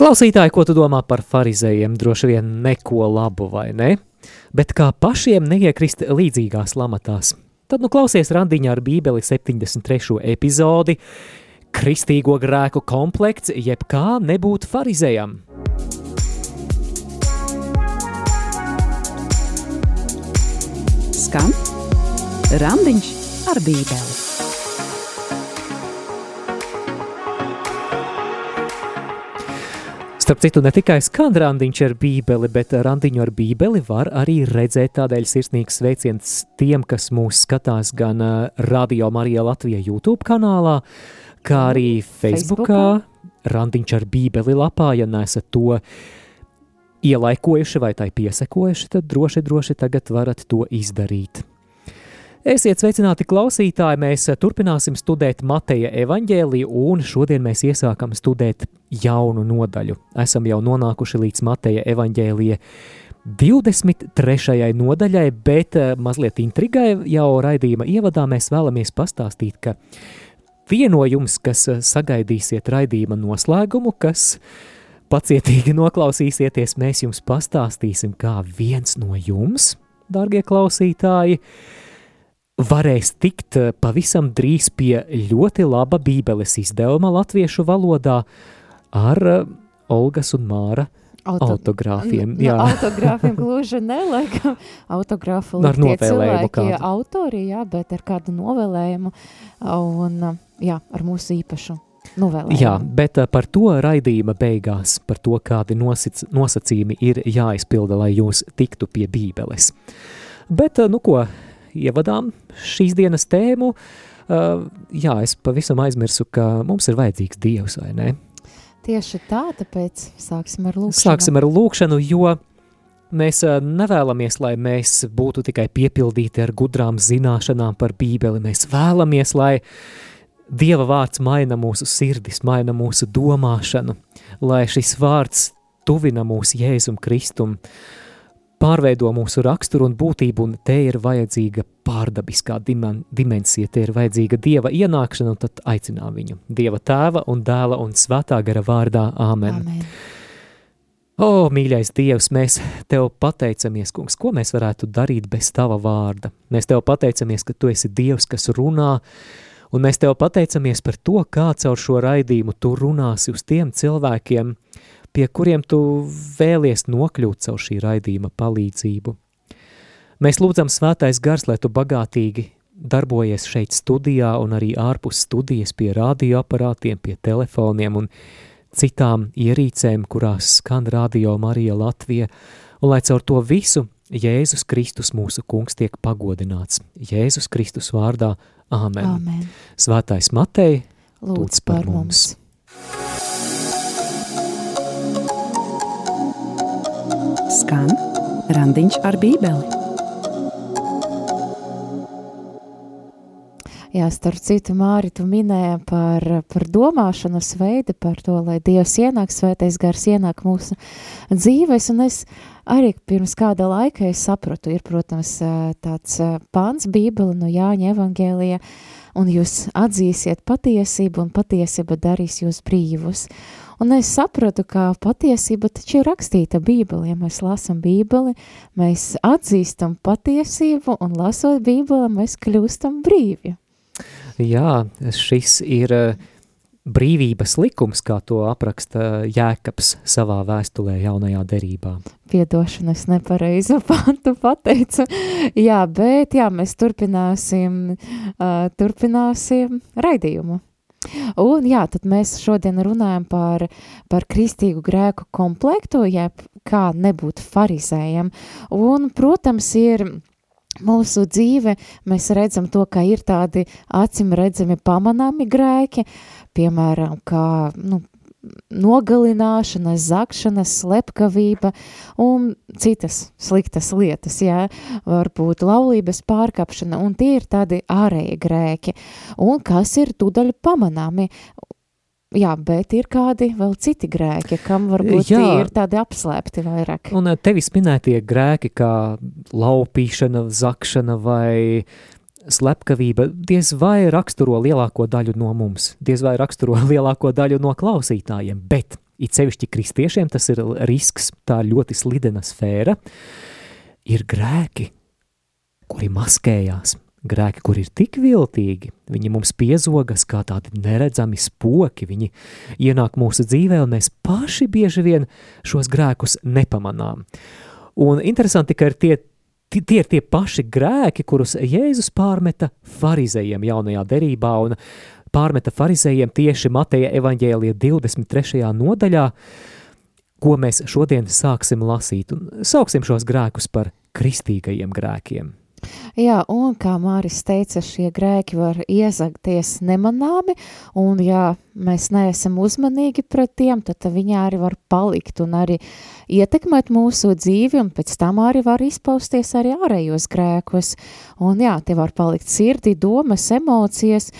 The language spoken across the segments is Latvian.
Klausītāji, ko tu domā par farizējiem? Droši vien neko labu, vai ne? Bet kā pašiem neiekrist līdzīgās lamatās? Tad nu klausies randiņā ar bībeli 73. epizodi Kristīgo grēku komplekts, jeb kā nebūt farizējam. Skan Randiņš ar bībeli. Starp citu, ne tikai skan randiņš ar bībeli, bet randiņu ar bībeli var arī redzēt tādēļ sirsnīgs sveiciens tiem, kas mūs skatās gan Radio Marija Latvija YouTube kanālā, kā arī Facebookā, Facebookā. randiņš ar bībeli lapā, ja nesat to ielaikojuši vai tai piesekojuši, tad droši, droši tagad varat to izdarīt. Esiet sveicināti klausītāji, mēs turpināsim studēt Mateja evaņģēliju un šodien mēs iesākam studēt jaunu nodaļu. Esam jau nonākuši līdz Mateja evaņģēlija 23. nodaļai, bet eh, mazliet intrigai jau raidījuma ievadā mēs vēlamies pastāstīt, ka tie no jums, kas eh, sagaidīsiet raidījuma noslēgumu, kas pacietīgi noklausīsieties, mēs jums pastāstīsim, kā viens no jums, dārgie klausītāji, varēs tikt eh, pavisam drīz pie ļoti laba bībeles izdevuma latviešu valodā ar eh, Olgas un Māra Auto, autogrāfiem. Jā, no, autogrāfiem gluži neliekam. Autogrāfu ar novēlējumu kādu. Autori, jā, bet ar kādu novēlējumu un, jā, ar mūsu īpašu novēlējumu. Jā, bet par to raidījuma beigās, par to, kādi nosac, nosacījumi ir jāizpilda, lai jūs tiktu pie bībeles. Bet, nu ko, ievadām šīs dienas tēmu, uh, jā, es pavisam aizmirsu, ka mums ir vajadzīgs Dievs, vai ne? Tieši tā, tāpēc sāksim ar lūkšanu. Sāksim ar lūkšanu, jo mēs uh, nevēlamies, lai mēs būtu tikai piepildīti ar gudrām zināšanām par bībeli. Mēs vēlamies, lai Dieva vārds maina mūsu sirdis, maina mūsu domāšanu, lai šis vārds tuvina mūsu Jēzum Kristum, uh, pārveido mūsu raksturu un būtību, un te ir vajadzīga pārdabiskā dimen, dimensija, te ir vajadzīga Dieva ienākšana, un tad aicinām viņu. Dieva tēva un dēla un svētā gara vārdā. Āmen. Amen. O, mīļais Dievs, mēs Tev pateicamies, kungs, ko mēs varētu darīt bez Tava vārda. Mēs Tev pateicamies, ka Tu esi Dievs, kas runā, un mēs Tev pateicamies par to, kā caur šo raidījumu Tu runāsi uz tiem cilvēkiem, pie kuriem tu vēlies nokļūt caur šī raidījuma palīdzību. Mēs lūdzam svētais gars, lai tu bagātīgi darbojies šeit studijā un arī ārpus studijas pie radioaparātiem, pie telefoniem un citām ierīcēm, kurās skan radio Marija Latvija, un lai caur to visu Jēzus Kristus mūsu kungs tiek pagodināts. Jēzus Kristus vārdā, āmen. Amen. Svētais Matei, lūdz par mums. mums. Skan Randiņš ar bībeli. Jā, starp citu, Māri, tu minēji par, par domāšanas veidu, par to, lai Dievs ienāk, svētais gars ienāk mūsu dzīves, un es arī pirms kāda laika es sapratu, ir, protams, tāds pāns Bībele no Jāņa evangēlija, un jūs atzīsiet patiesību, un patiesība darīs jūs brīvus. Un es sapratu, ka patiesība taču ir rakstīta Bībelē. Ja mēs lasām Bībeli, mēs atzīstam patiesību, un lasot Bībeli, mēs kļūstam brīvi. Jā, šis ir eh, brīvības likums, kā to apraksta Jēkabs savā vēstulē jaunajā derībā. Piedošana, es nepareizu pantu pateicu. Jā, bet jā, mēs turpināsim, uh, turpināsim raidījumu. Un jā, tad mēs šodien runājam par, par kristīgu grēku komplektu, jeb kā nebūt farizējam. Un, protams, ir mūsu dzīve, mēs redzam to, ka ir tādi acim redzami pamanāmi grēki, piemēram, kā, nu, nogalināšana, zakšana, slepkavība un citas sliktas lietas, jā, varbūt laulības pārkapšana, un tie ir tādi ārēji grēki, un kas ir tūdaļ pamanāmi, Jā, bet ir kādi vēl citi grēki, kam varbūt Jā. ir tādi apslēpti vairāk. Un tevis minētie grēki, kā laupīšana, zakšana vai slepkavība diez vai raksturo lielāko daļu no mums, diez vai raksturo lielāko daļu no klausītājiem, bet it sevišķi kristiešiem tas ir risks, tā ļoti slidena sfēra, ir grēki, kuri maskējās, grēki, kur ir tik viltīgi, viņi mums piezogas kā tādi neredzami spoki, viņi ienāk mūsu dzīvē, un mēs paši bieži vien šos grēkus nepamanām. Un interesanti, ka ir tie, tie ir tie paši grēki, kurus Jēzus pārmeta farizējiem jaunajā derībā, un pārmeta farizējiem tieši Mateja evaņģēlija 23. nodaļā, ko mēs šodien sāksim lasīt, un sauksim šos grēkus par kristīgajiem grēkiem. Jā, un kā Māris teica, šie grēki var iezagties nemanāmi, un ja mēs neesam uzmanīgi pret tiem, tad viņi arī var palikt un arī ietekmēt mūsu dzīvi, un pēc tam arī var izpausties arī ārējos grēkos. Un jā, tie var palikt sirdi, domas, emocijas,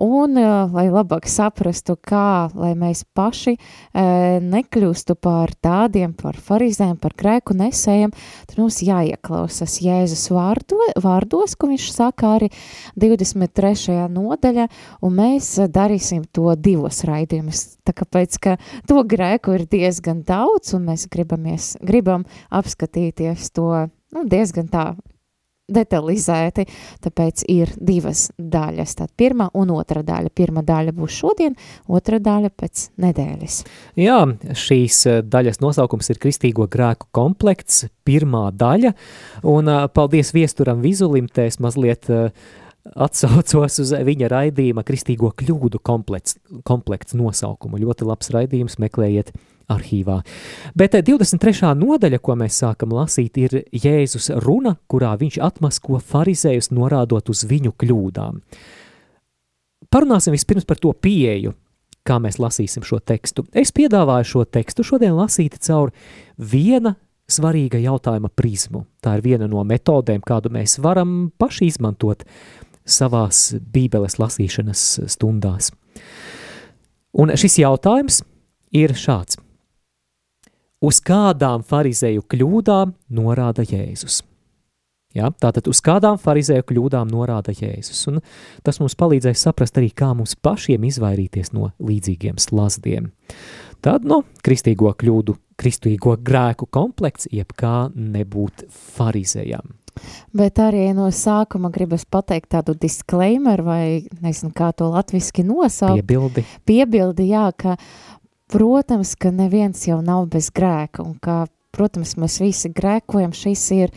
un lai labāk saprastu, kā, lai mēs paši e, nekļūstu par tādiem, par farizēm, par grēku nesējiem, tad mums jāieklausas Jēzus vārdo, vārdos, ko viņš saka arī 23. nodaļa, un mēs darīsim to divos raidījumus. Tā kāpēc, ka to grēku ir diezgan daudz, un mēs gribamies, gribam apskatīties to nu, diezgan tā detalizēti, tāpēc ir divas daļas. Tad pirmā un otra daļa. Pirmā daļa būs šodien, otra daļa pēc nedēļas. Jā, šīs daļas nosaukums ir Kristīgo grēku komplekts, pirmā daļa, un paldies viesturam Vizulim, te es mazliet uh, atsaucos uz viņa raidījuma Kristīgo kļūdu komplekts, komplekts nosaukumu. Ļoti labs raidījums, meklējiet arhīvā. Bet 23. Eh, nodaļa, ko mēs sākam lasīt, ir Jēzus runa, kurā viņš atmasko farizējus norādot uz viņu kļūdām. Parunāsim vispirms par to pieeju, kā mēs lasīsim šo tekstu. Es piedāvāju šo tekstu šodien lasīt caur viena svarīga jautājuma prizmu. Tā ir viena no metodēm, kādu mēs varam paši izmantot savās bībeles lasīšanas stundās. Un šis jautājums ir šāds. Uz kādām farizēju kļūdām norāda Jēzus? Ja, tātad uz kādām farizēju kļūdām norāda Jēzus. Un tas mums palīdzēs saprast arī, kā mums pašiem izvairīties no līdzīgiem slazdiem. Tad, no kristīgo kļūdu, kristīgo grēku komplekts, jeb kā nebūt farizējam. Bet arī no sākuma gribas pateikt tādu disclaimer, vai nezinu, kā to latviski nosaukt. Piebildi. Piebildi, jā, ka, protams, ka neviens jau nav bez grēka, un ka, protams, mēs visi grēkojam, šis ir,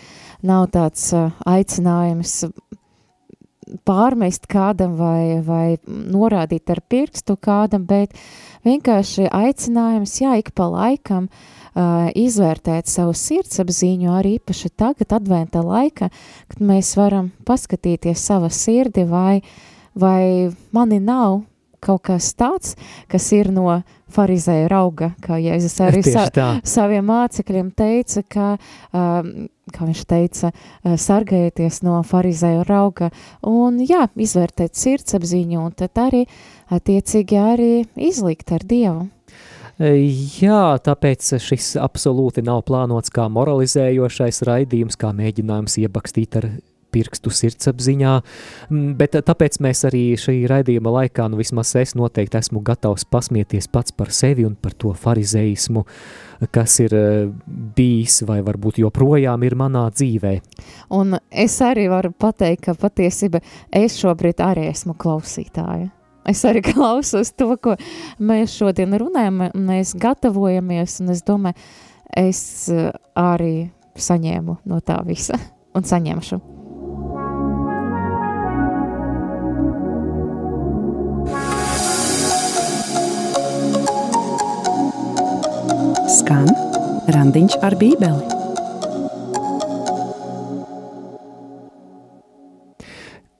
nav tāds aicinājums pārmest kādam vai, vai norādīt ar pirkstu kādam, bet vienkārši aicinājums, jā, ik pa laikam, uh, izvērtēt savu sirdsapziņu arī īpaši tagad adventa laika, kad mēs varam paskatīties sava sirdi vai, vai mani nav kaut kas tāds, kas ir no farizēja rauga, kā Jēzus arī sa saviem mācekļiem teica, ka, um, kā viņš teica, uh, sargājieties no farizēja rauga un, jā, izvērtēt sirdsapziņu un tad arī attiecīgi arī izlikt ar Dievu. Jā, tāpēc šis absolūti nav plānots kā moralizējošais raidījums, kā mēģinājums iebakstīt ar pirkstu sirdsapziņā, bet tāpēc mēs arī šī raidījuma laikā, nu vismaz es noteikti esmu gatavs pasmieties pats par sevi un par to farizeismu, kas ir bijis vai varbūt joprojām ir manā dzīvē. Un es arī varu pateikt, ka patiesība es šobrīd arī esmu klausītāja. Es arī klausos to, ko mēs šodien runājam, mēs gatavojamies, un es domāju, es eh, arī saņēmu no tā visa un saņemšu. Skan randiņš ar bībeli.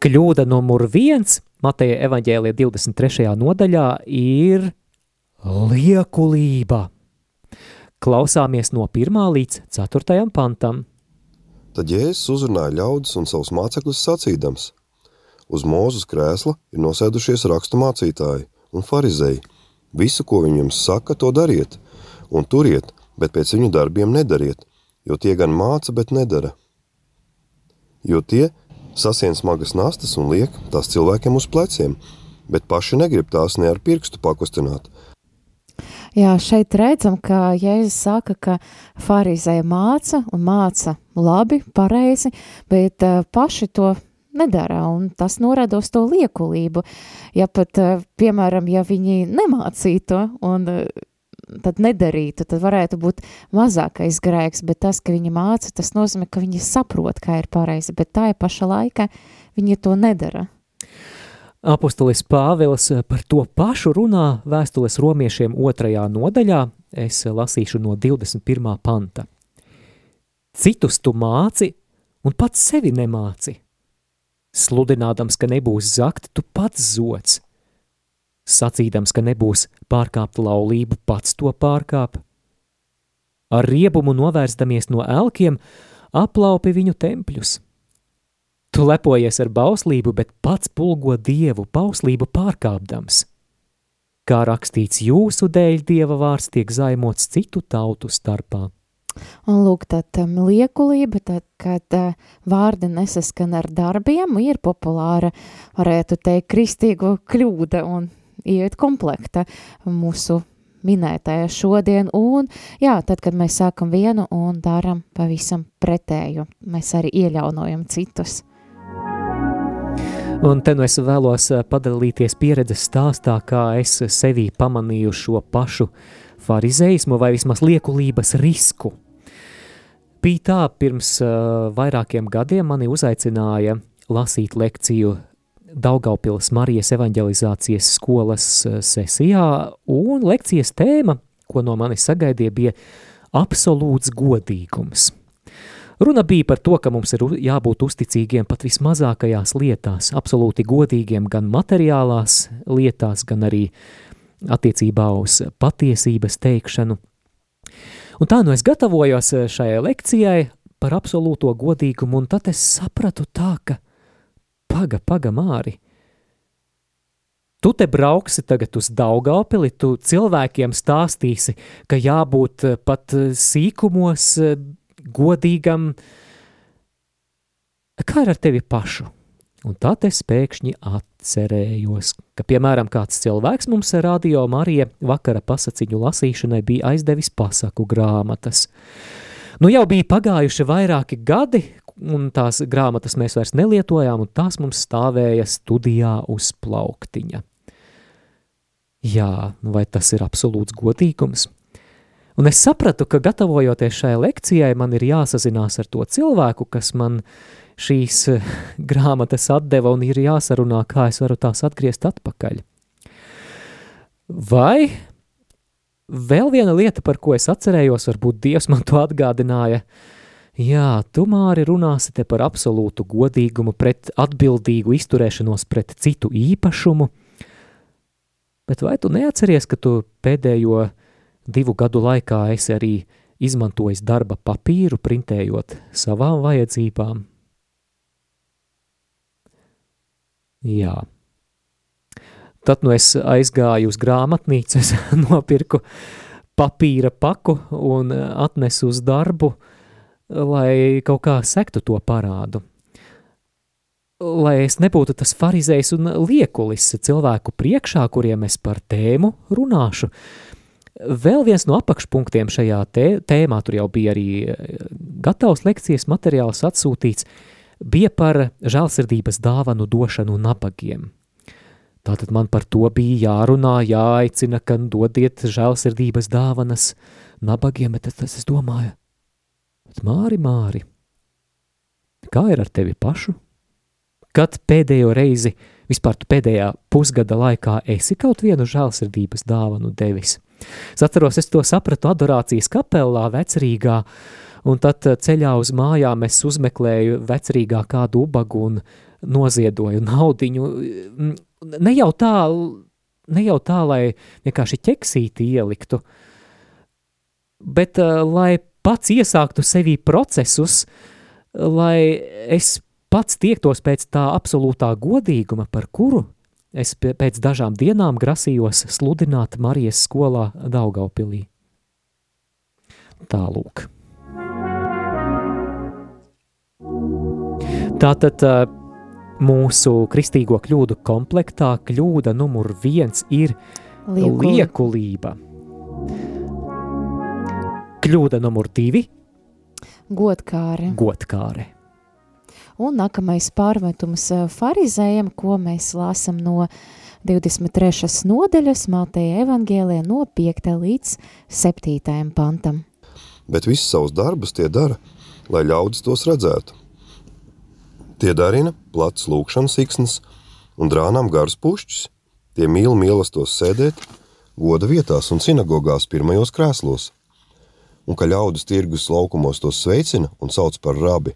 Kļūda numur viens – Mateja evaņģēlija 23. nodaļā ir liekulība. Klausāmies no 1. līdz 4. pantam. Tad Jēzus uzrunāja ļaudis un savus mācekļus sacīdams. Uz mūzes krēsla ir nosēdušies rakstu mācītāji un farizēji. Visu, ko viņi jums saka, to dariet, un turiet, bet pēc viņu darbiem nedariet, jo tie gan māca, bet nedara. Jo tie sasien smagas nastas un liek tās cilvēkiem uz pleciem, bet paši negrib tās ne ar pirkstu pakustināt. Jā, šeit redzam, ka Jēzus saka, ka farizēja māca un māca labi, pareizi, bet uh, paši to nedara, un tas norāda uz to liekulību. Ja pat, uh, piemēram, ja viņi nemācītu un uh, tad nedarītu, tad varētu būt mazākais grēks, bet tas, ka viņi māca, tas nozīmē, ka viņi saprot, kā ir pareizi, bet tā ir paša laika viņi to nedara. Apostolis Pāvils par to pašu runā vēstules romiešiem otrajā nodaļā, es lasīšu no 21. panta. Citus tu māci un pats sevi nemāci. Sludinādams, ka nebūs zakt, tu pats zots. Sacīdams, ka nebūs pārkāpt laulību, pats to pārkāp. Ar riebumu novērstamies no elkiem, aplaupi viņu tempļus – Tu lepojies ar bauslību, bet pats pulgo dievu bauslību pārkāpdams. Kā rakstīts, jūsu dēļ dieva vārds tiek zaimots citu tautu starpā. Un lūk, tad um, liekulība, tad, kad uh, vārdi nesaskan ar darbiem, ir populāra, varētu teikt, kristīgu kļūda un iet komplekta mūsu minētajā šodien, un jā, tad, kad mēs sākam vienu un daram pavisam pretēju, mēs arī ieļaunojam citus. Un te nu es vēlos eh, padalīties pieredzes stāstā, kā es sevī pamanīju šo pašu farizeismu vai vismaz liekulības risku. Bija tā, pirms uh, vairākiem gadiem mani uzaicināja lasīt lekciju Daugaupils Marijas evanģelizācijas skolas uh, sesijā, un lekcijas tēma, ko no manis sagaidīja, bija absolūts godīgums – Runa bija par to, ka mums ir jābūt uzticīgiem pat vismazākajās lietās, absolūti godīgiem gan materiālās lietās, gan arī attiecībā uz patiesības teikšanu. Un tā nu es gatavojos šajai lekcijai par absolūto godīgumu, un tad es sapratu tā, ka paga, paga māri, Tu te brauksi tagad uz Daugaupili, tu cilvēkiem stāstīsi, ka jābūt pat sīkumos godīgam, kā ir ar tevi pašu? Un tad es pēkšņi atcerējos, ka, piemēram, kāds cilvēks mums radio Marija vakara pasaciņu lasīšanai bija aizdevis pasaku grāmatas. Nu jau bija pagājuši vairāki gadi, un tās grāmatas mēs vairs nelietojām, un tās mums stāvēja studijā uz plauktiņa. Jā, vai tas ir absolūts godīgums? Un es sapratu, ka gatavojoties šai lekcijai, man ir jāsazinās ar to cilvēku, kas man šīs eh, grāmatas atdeva un ir jāsarunā, kā es varu tās atgriezt atpakaļ. Vai vēl viena lieta, par ko es atcerējos, varbūt Dievs man to atgādināja, jā, tu māri runāsi te par absolūtu godīgumu, pret atbildīgu izturēšanos pret citu īpašumu, bet vai tu neatceries, ka tu pēdējo divu gadu laikā esi arī izmantojis darba papīru, printējot savām vajadzībām? Jā. Tad nu es aizgāju uz grāmatnīcu, es nopirku papīra paku un atnesu uz darbu, lai kaut kā sektu to parādu. Lai es nebūtu tas farizējs un liekulis cilvēku priekšā, kuriem es par tēmu runāšu, Vēl viens no apakšpunktiem šajā tē, tēmā, tur jau bija arī eh, gatavs lekcijas materiāls atsūtīts, bija par žēlsirdības dāvanu došanu nabagiem. Tātad man par to bija jārunā, jāaicina, ka dodiet žēlsirdības dāvanas nabagiem, bet tas es domāju, bet Māri, Māri, kā ir ar tevi pašu? Kad pēdējo reizi, vispār tu pēdējā pusgada laikā esi kaut vienu žēlsirdības dāvanu devis – Es atceros, es to sapratu adorācijas kapelā vecrīgā, un tad ceļā uz mājām es uzmeklēju vecrīgā kādu ubagu un noziedoju naudiņu. Ne jau tā, ne jau tā, lai vienkārši ķeksīti ieliktu, bet uh, lai pats iesāktu sevī procesus, lai es pats tiektos pēc tā absolūtā godīguma, par kuru Es pēc dažām dienām grasījos sludināt Marijas skolā Daugaupilī. Tālūk. Tātad mūsu kristīgo kļūdu komplektā kļūda numur viens ir Liekuli. liekulība. Kļūda numur divi Godkāre. - godkāre. Un nākamais pārmetums eh, farizējiem, ko mēs lāsam no 23. nodaļas Mateja evangēlē no 5. līdz 7. pantam. bet visus savus darbus tie dara, lai ļaudis tos redzētu. Tie darina plats lūkšanas siksnas un drānām garus pušķus. Tie mīl mīlestos sēdēt goda vietās un sinagogās pirmajos krēslos. Un ka ļaudis tirgus laukumos tos sveicina un sauc par rabi.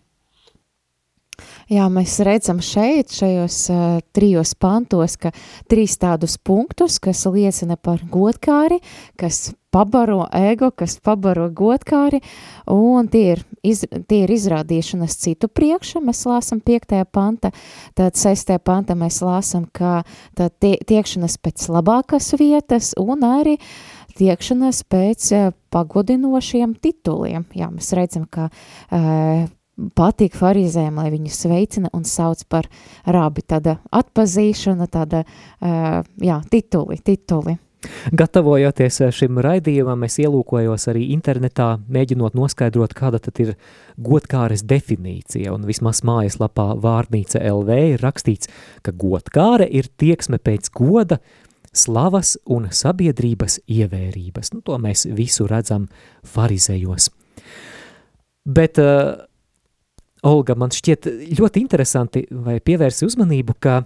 Jā, mēs redzam šeit, šajos uh, trijos pantos, ka trīs tādus punktus, kas liecina par godkāri, kas pabaro ego, kas pabaro godkāri, un tie ir, iz, tie ir izrādīšanas citu priekša, mēs lāsam 5. panta, tad 6. panta mēs lāsam, ka tad tie, tiekšanas pēc labākas vietas, un arī tiekšanas pēc pagodinošiem tituliem. Jā, mēs redzam, ka uh, patīk farizēm, lai viņu sveicina un sauc par rabi, tāda atpazīšana, tāda, uh, jā, tituli, tituli. Gatavojoties šim raidījumam, es ielūkojos arī internetā, mēģinot noskaidrot, kāda tad ir godkāres definīcija, un vismaz mājaslapā vārnīca LV ir rakstīts, ka godkāre ir tieksme pēc goda, slavas un sabiedrības ievērības. Nu, to mēs visu redzam farizējos. Bet uh, Olga, man šķiet ļoti interesanti, vai pievērsi uzmanību, ka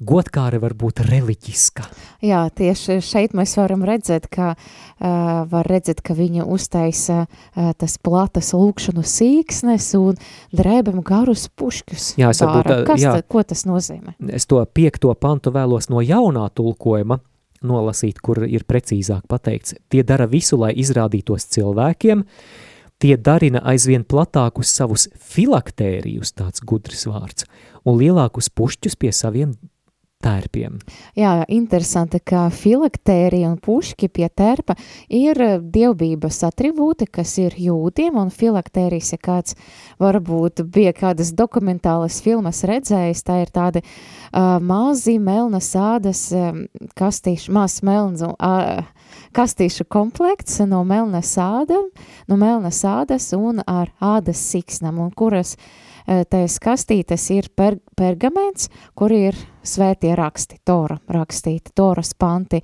godkāre var būt reliģiska. Jā, tieši šeit mēs varam redzēt, ka uh, var redzēt, ka viņa uztaisa uh, tas platas lūkšanu sīksnes un drēbam garus pušķus. Jā, es varbūt, dara. Kas jā. tad, ko tas nozīmē? Es to piekto pantu vēlos no jaunā tulkojuma nolasīt, kur ir precīzāk pateikts. Tie dara visu, lai izrādītos cilvēkiem, tie darina aizvien platākus savus filaktērijus, tāds gudrs vārds, un lielākus pušķus pie saviem tērpiem. Jā, interesanti, ka filaktērija un puški pie terpa ir dievbības atribūti, kas ir jūdiem, un filaktērijas, ja kāds varbūt bija kādas dokumentālas filmas redzējis, tā ir tādi uh, mazi melnas ādas um, kastīšu, maz melns un uh, kastīšu komplekts no melnas ādam, no melnas ādas un ar ādas siksnam, un kuras uh, tais kastītes ir per, pergaments, kur ir svētie raksti, tora rakstīti, toras panti,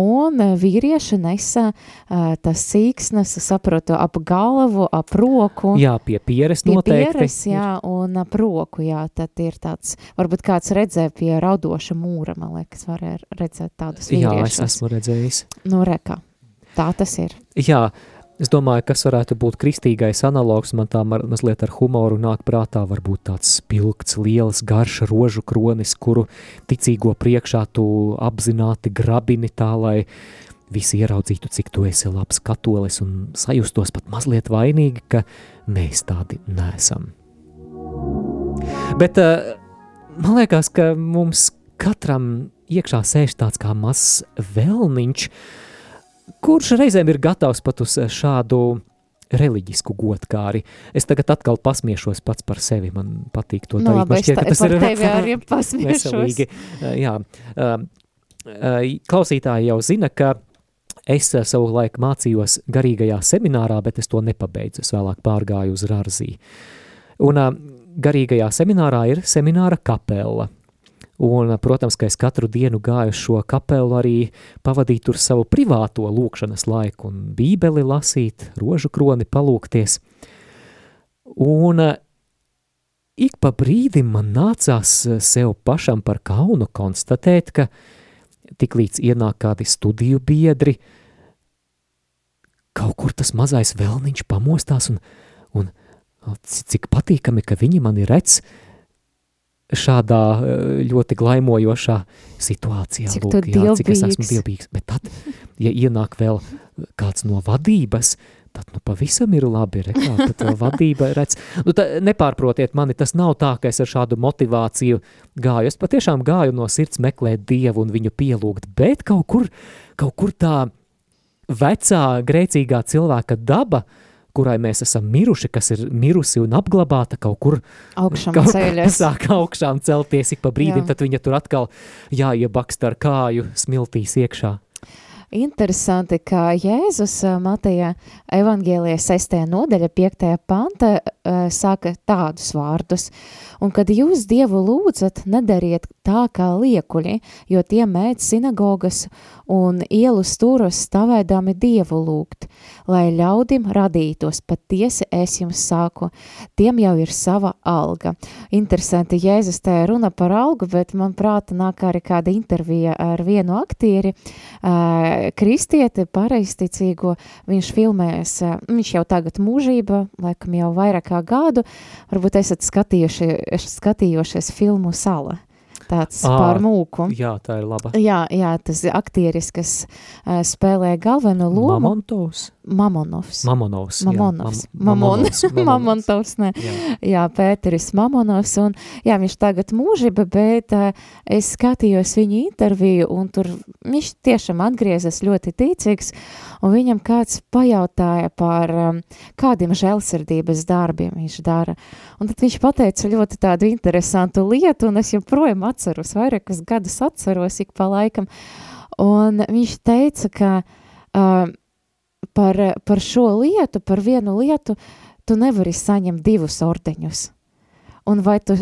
un uh, vīrieši nesa uh, tas sīksnes, saprotu, ap galvu, ap roku, Jā, pie pieres pie noteikti. pieres, jā, un ap roku, jā, tad ir tāds, varbūt kāds redzē pie raudoša mūra, man liekas, varēja redzēt tādus Jā, es vīriešus. esmu redzējis. Nu, rekā, tā tas ir. Jā, es domāju, kas varētu būt kristīgais analogs, man tā mazliet ar humoru nāk prātā, varbūt tāds spilgts, liels, garš rožu kronis, kuru ticīgo priekšā tu apzināti grabini tā, lai visi ieraudzītu, cik tu esi labs katolis un sajustos pat mazliet vainīgi, ka mēs tādi nesam. Bet uh, man liekas, ka mums katram iekšā sēž tāds kā mazs vēlniņš, kurš reizēm ir gatavs pat uz šādu reliģisku godkāri. Es tagad atkal pasmiešos pats par sevi, man patīk to Nu, darīt. Man šķiet, ka tas ir arī pasmiešos. veselīgi. Uh, Jā, uh, uh, klausītāji jau zina, ka es savu laiku mācījos garīgajā seminārā, bet es to nepabeidzu. Es vēlāk pārgāju uz Rārzī. Un uh, garīgajā seminārā ir semināra kapela. Un, uh, protams, ka es katru dienu gāju šo kapelu arī pavadīt tur savu privāto lūkšanas laiku un bībeli lasīt, rožu kroni palūkties. Un uh, ik pa brīdim man nācās uh, sev pašam par kaunu konstatēt, ka tiklīdz ienāk kādi studiju biedri, kaut kur tas mazais vēlniņš pamostās un, un ci- cik patīkami, ka viņi mani redz šādā eh, ļoti glaimojošā situācijā. Cik Lūk, jā, cik es esmu dievbijīgs. Bet tad, ja ienāk vēl kāds no vadības, tad nu pavisam ir labi, re, kā vēl vadība redz. Nu, tā, nepārprotiet mani, tas nav tā, ka es ar šādu motivāciju gāju. Es patiešām gāju no sirds meklēt Dievu un viņu pielūgt, bet kaut kur, kaut kur tā vecā grēcīgā cilvēka daba, kurai mēs esam miruši, kas ir mirusi un apglabāta kaut kur Augšām kaut ceļas. sāk augšām celties ik pa brīdim, Jā. tad viņa tur atkal jāiebakst ar kāju smiltīs iekšā. interesanti, ka Jēzus Mateja evangēlija 6. nodaļa 5. panta saka tādus vārdus. Un kad jūs Dievu lūdzat, nedariet tā kā liekuļi, jo tie mēdz sinagogas un ielu stūros stavēdami Dievu lūgt, lai ļaudim radītos, patiesi es jums sāku, tiem jau ir sava alga. Interesanti, Jēzus te runa par algu, bet man prāta nāk arī kāda intervija ar vienu aktieri, uh, kristieti, pareisticīgo, viņš filmēs, viņš jau tagad mūžība, laikam jau vairāk kā gadu, varbūt esat skatījuši, skatījušies filmu Sala tāds à, pār mūku. Jā, tā ir laba. Jā, jā tas aktieris, kas uh, spēlē galveno lomu. Mamontovs. Mamonovs. Mamonovs. Mamonovs. Jā, mam Mamonovs. Mamonovs, ne. Jā. jā, Pēteris Mamonovs, un jā, viņš tagad mūžiba, bet uh, es skatījos viņa interviju, un tur viņš tiešām atgriezas ļoti ticīgs, un viņam kāds pajautāja par um, kādiem žēlsirdības darbiem viņš dara. Un tad viņš pateica ļoti tādu interesantu lietu, un es joprojām atceros, vairākus gadus atceros ik pa laikam, un viņš teica, ka uh, par, par šo lietu, par vienu lietu, tu nevari saņemt divus ordeņus. Un vai tu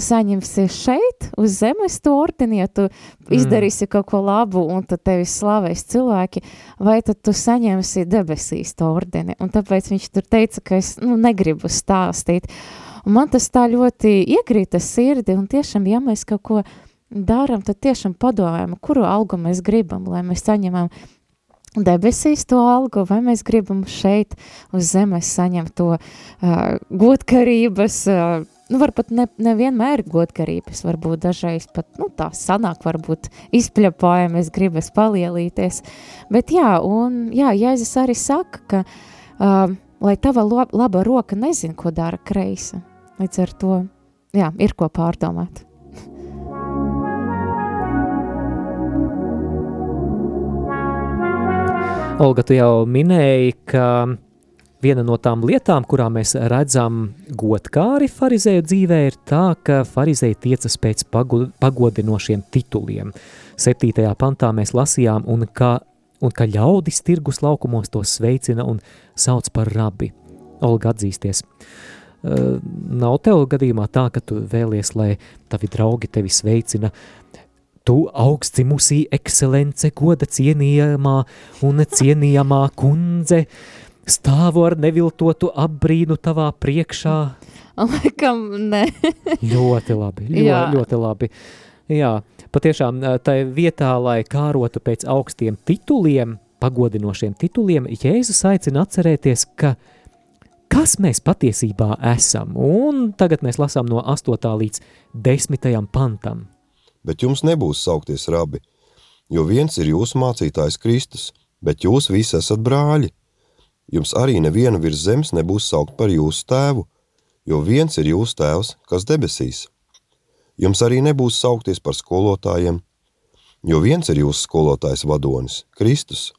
saņemsi šeit, uz zemes to ordeni, ja tu mm. izdarīsi kaut ko labu un tad tevi slavēs cilvēki, vai tad tu saņemsi debesīs to ordeni. Un tāpēc viņš tur teica, ka es nu, negribu stāstīt. Un man tas tā ļoti iekrīta sirdi, un tiešām, ja mēs kaut ko darām, tad tiešām padomājam, kuru algu mēs gribam, lai mēs saņemam debesīs to algu, vai mēs gribam šeit uz zemes saņemt to uh, godkarības, uh, nu varbūt ne, nevienmēr godkarības, varbūt dažreiz pat, nu tā sanāk, varbūt izpļapājamies, gribas palielīties, bet jā, un jā, Jēzus arī saka, ka uh, lai tava laba roka nezin, ko dara kreisa, līdz ar to, jā, ir ko pārdomāt. Olga, tu jau minēji, ka viena no tām lietām, kurām mēs redzam godkāri farizēju dzīvē, ir tā, ka farizēji tiecas pēc pagodinošiem tituliem. Septītajā pantā mēs lasījām, un ka, un ka ļaudis tirgus laukumos to sveicina un sauc par rabi. Olga atzīsties. Uh, nav tev gadījumā tā, ka tu vēlies, lai tavi draugi tevi sveicina Tu augstzimusī ekscelence, goda cienījamā un cienījamā kundze, stāvu ar neviltotu apbrīnu tavā priekšā. Laikam, ne. ļoti labi, ļoti, Jā. ļoti labi. Jā, patiešām tai vietā, lai kārotu pēc augstiem tituliem, pagodinošiem tituliem, Jēzus aicina atcerēties, ka kas mēs patiesībā esam. Un tagad mēs lasām no 8. līdz 10. pantam bet jums nebūs saukties rabi, jo viens ir jūsu mācītājs Kristus, bet jūs visi esat brāļi. Jums arī neviena virs zemes nebūs saukt par jūsu tēvu, jo viens ir jūsu tēvs, kas debesīs. Jums arī nebūs saukties par skolotājiem, jo viens ir jūsu skolotājs vadonis, Kristus.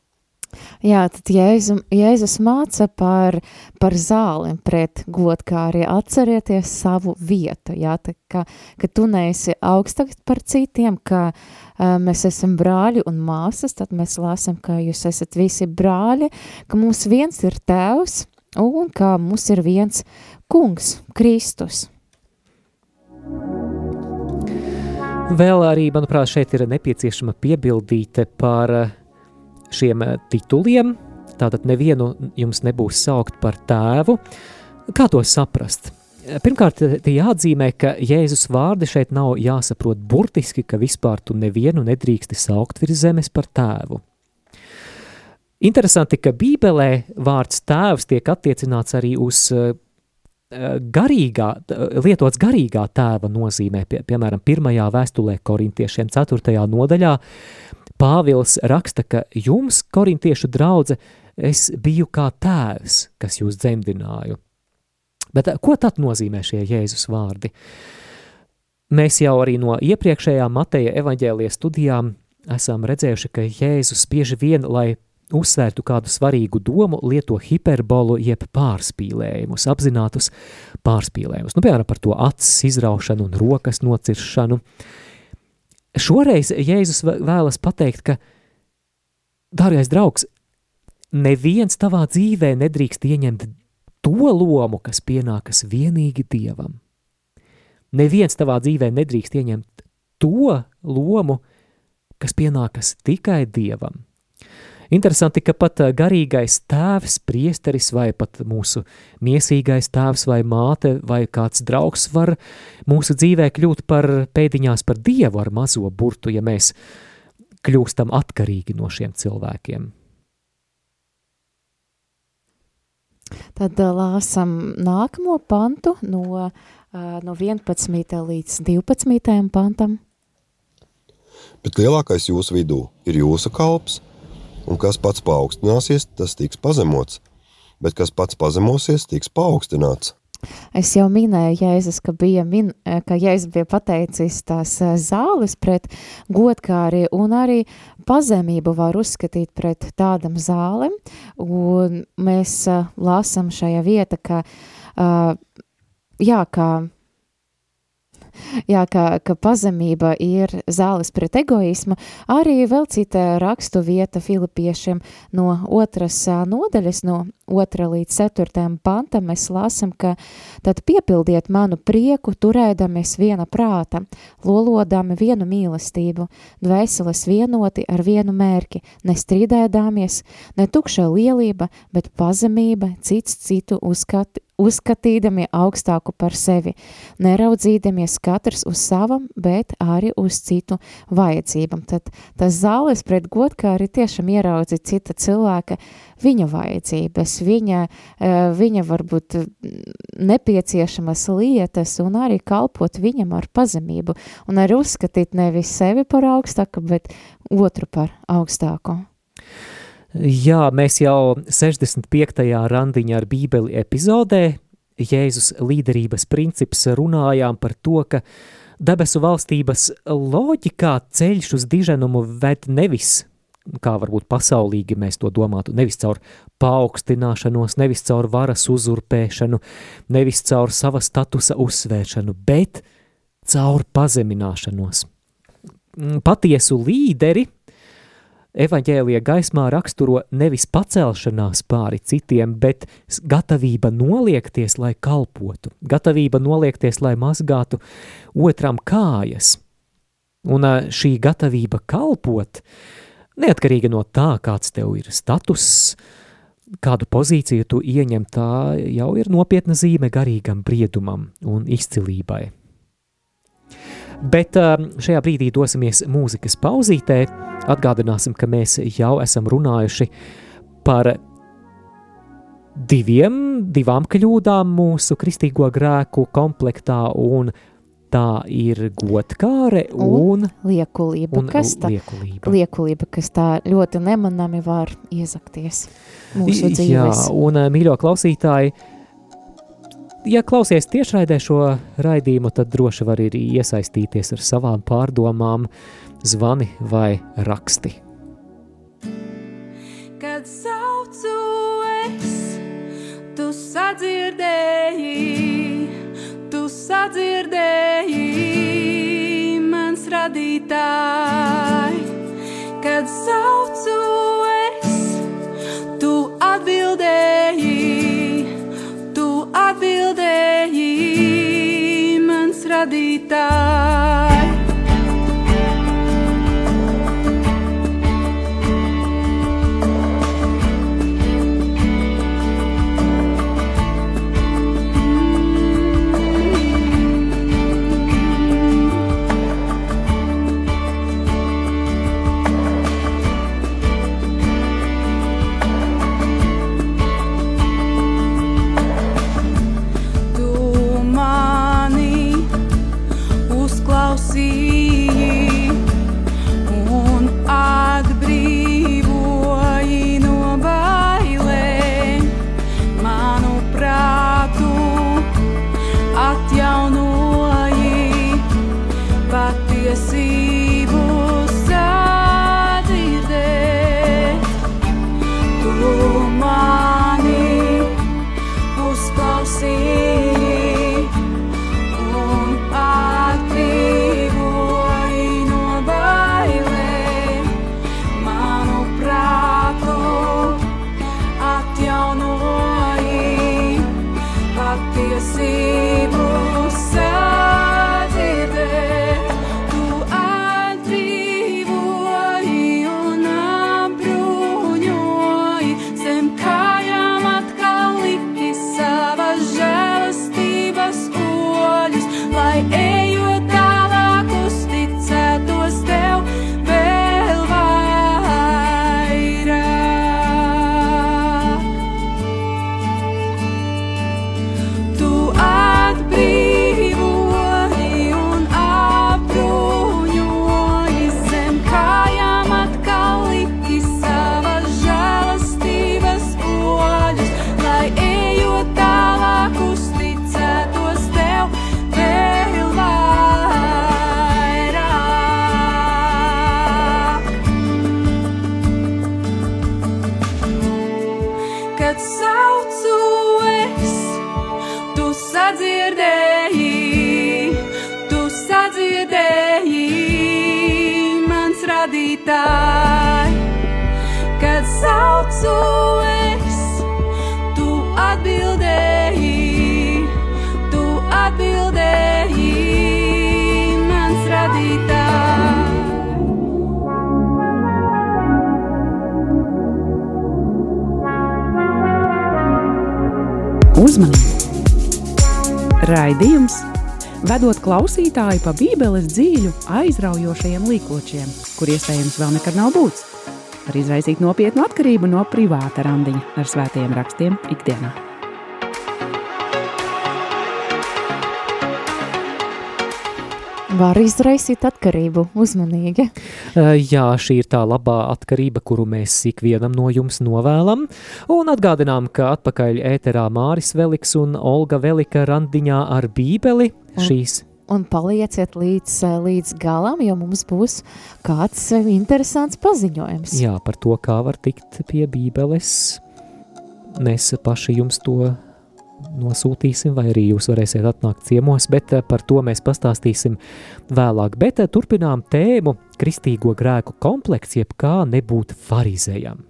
Jā, tad Jēzus, Jēzus māca par, par zāli pret godkāri. Atcerieties savu vietu, jā, tā, ka, ka tu neesi augstāks par citiem, ka uh, mēs esam brāļi un māsas, tad mēs lāsam, ka jūs esat visi brāļi, ka mums viens ir tēvs un ka mums ir viens kungs, Kristus. Vēl arī, manuprāt, šeit ir nepieciešama piebildīte par uh, šiem eh, tituliem, tātad nevienu jums nebūs saukt par tēvu. Kā to saprast? Pirmkārt, te jāatzīmē, ka Jēzus vārdi šeit nav jāsaprot burtiski, ka vispār tu nevienu nedrīksti saukt virs zemes par tēvu. Interesanti, ka Bībelē vārds tēvs tiek attiecināts arī uz uh, garīgā, lietots garīgā tēva nozīmē, pie, piemēram, pirmajā vēstulē korintiešiem 4. nodaļā, Pāvils raksta, ka jums, korintiešu draudze, es biju kā tēvs, kas jūs dzemdināju. Bet ko tad nozīmē šie Jēzus vārdi? Mēs jau arī no iepriekšējām Mateja evaņģēlijas studijām esam redzējuši, ka Jēzus bieži vien, lai uzsvērtu kādu svarīgu domu, lieto hiperbolu jeb pārspīlējumus, apzinātus pārspīlējumus. Nu, piemēram, par to acis izraušanu un rokas nociršanu. Uh, Šoreiz Jēzus vēlas pateikt, ka dārgais draugs, neviens tavā dzīvē nedrīkst ieņemt to lomu, kas pienākas vienīgi Dievam. Neviens tavā dzīvē nedrīkst ieņemt to lomu, kas pienākas tikai Dievam. Interesanti, ka pat garīgais tēvs, priesteris vai pat mūsu miesīgais tēvs vai māte vai kāds draugs var mūsu dzīvē kļūt par pēdiņās par Dievu ar mazo burtu, ja mēs kļūstam atkarīgi no šiem cilvēkiem. Tad lāsam nākamo pantu no, no 11. līdz 12. pantam. Bet lielākais jūsu vidū ir jūsu kalps – un kas pats paaugstināsies, tas tiks pazemots, bet kas pats pazemosies, tiks paaugstināts. Es jau minēju, Jēzus, ka, bija min, ka Jēzus bija pateicis tās eh, zāles pret godkāri un arī pazemību var uzskatīt pret tādam zālem, un mēs uh, lasam šajā vieta, ka, uh, jā, ka jā, ka, ka pazemība ir zāles pret egoismu, arī vēl cita rakstu vieta filipiešiem no otras nodaļas, no otra līdz ceturtajam pantam mēs lasam, ka tad piepildiet manu prieku, turēdamies viena prāta, lolodami vienu mīlestību, dvēseles vienoti ar vienu mērķi, nestrīdēdāmies, ne tukša lielība, bet pazemība, cits citu uzskati, uzskatīdami augstāku par sevi, neraudzīdamies katrs uz savam, bet arī uz citu vajadzībam. Tad tas zāles pret godkāri tiešām ieraudzi cita cilvēka viņa vajadzības, viņa, eh, viņa varbūt nepieciešamas lietas un arī kalpot viņam ar pazemību un arī uzskatīt nevis sevi par augstāku, bet otru par augstāku. Jā, mēs jau 65. randiņā ar bībeli epizodē Jēzus līderības princips runājām par to, ka debesu valstības loģikā ceļš uz diženumu ved nevis, kā varbūt pasaulīgi mēs to domātu, nevis caur paaugstināšanos, nevis caur varas uzurpēšanu, nevis caur sava statusa uzsvēršanu, bet caur pazemināšanos. Patiesu līderi evaņģēlija gaismā raksturo nevis pacelšanās pāri citiem, bet gatavība noliekties, lai kalpotu, gatavība noliekties, lai mazgātu otram kājas. Un šī gatavība kalpot, neatkarīga no tā, kāds tev ir status, kādu pozīciju tu ieņem, tā jau ir nopietna zīme garīgam briedumam un izcilībai. Bet um, šajā brīdī dosimies mūzikas pauzītē. Atgādināsim, ka mēs jau esam runājuši par diviem, divām kļūdām mūsu kristīgo grēku komplektā, un tā ir godkāre un, un liekulība, un kas tā, liekulība. liekulība, kas tā ļoti nemanami var iezakties mūsu dzīves. Jā, un mīļo klausītāji, ja klausies tiešraidē šo raidījumu, tad droši var arī iesaistīties ar savām pārdomām, zvani vai raksti. Kad saucu es, tu sadzirdēji, sadzirdēji mans radītāji. Kad saucu es, tu atbildēji atbildēji mans radītāji. Raidījums vedot klausītāju pa Bībeles dzīļu aizraujošajiem līkločiem, kur iespējams vēl nekad nav būts. Var izraisīt nopietnu atkarību no privāta randiņa ar svētajiem rakstiem ikdienā. Var izraisīt atkarību, uzmanīgi. Jā, šī ir tā labā atkarība, kuru mēs ikvienam no jums novēlam. Un atgādinām, ka atpakaļ ēterā Māris Veliks un Olga Velika randiņā ar bībeli Un- šīs. Un palieciet līdz, līdz galam, jo mums būs kāds interesants paziņojums. Jā, par to, kā var tikt pie bībeles. Mēs paši jums to nosūtīsim, vai arī jūs varēsiet atnākt ciemos, bet eh, par to mēs pastāstīsim vēlāk. Bet eh, turpinām tēmu kristīgo grēku komplekts, jeb kā nebūt farizējam.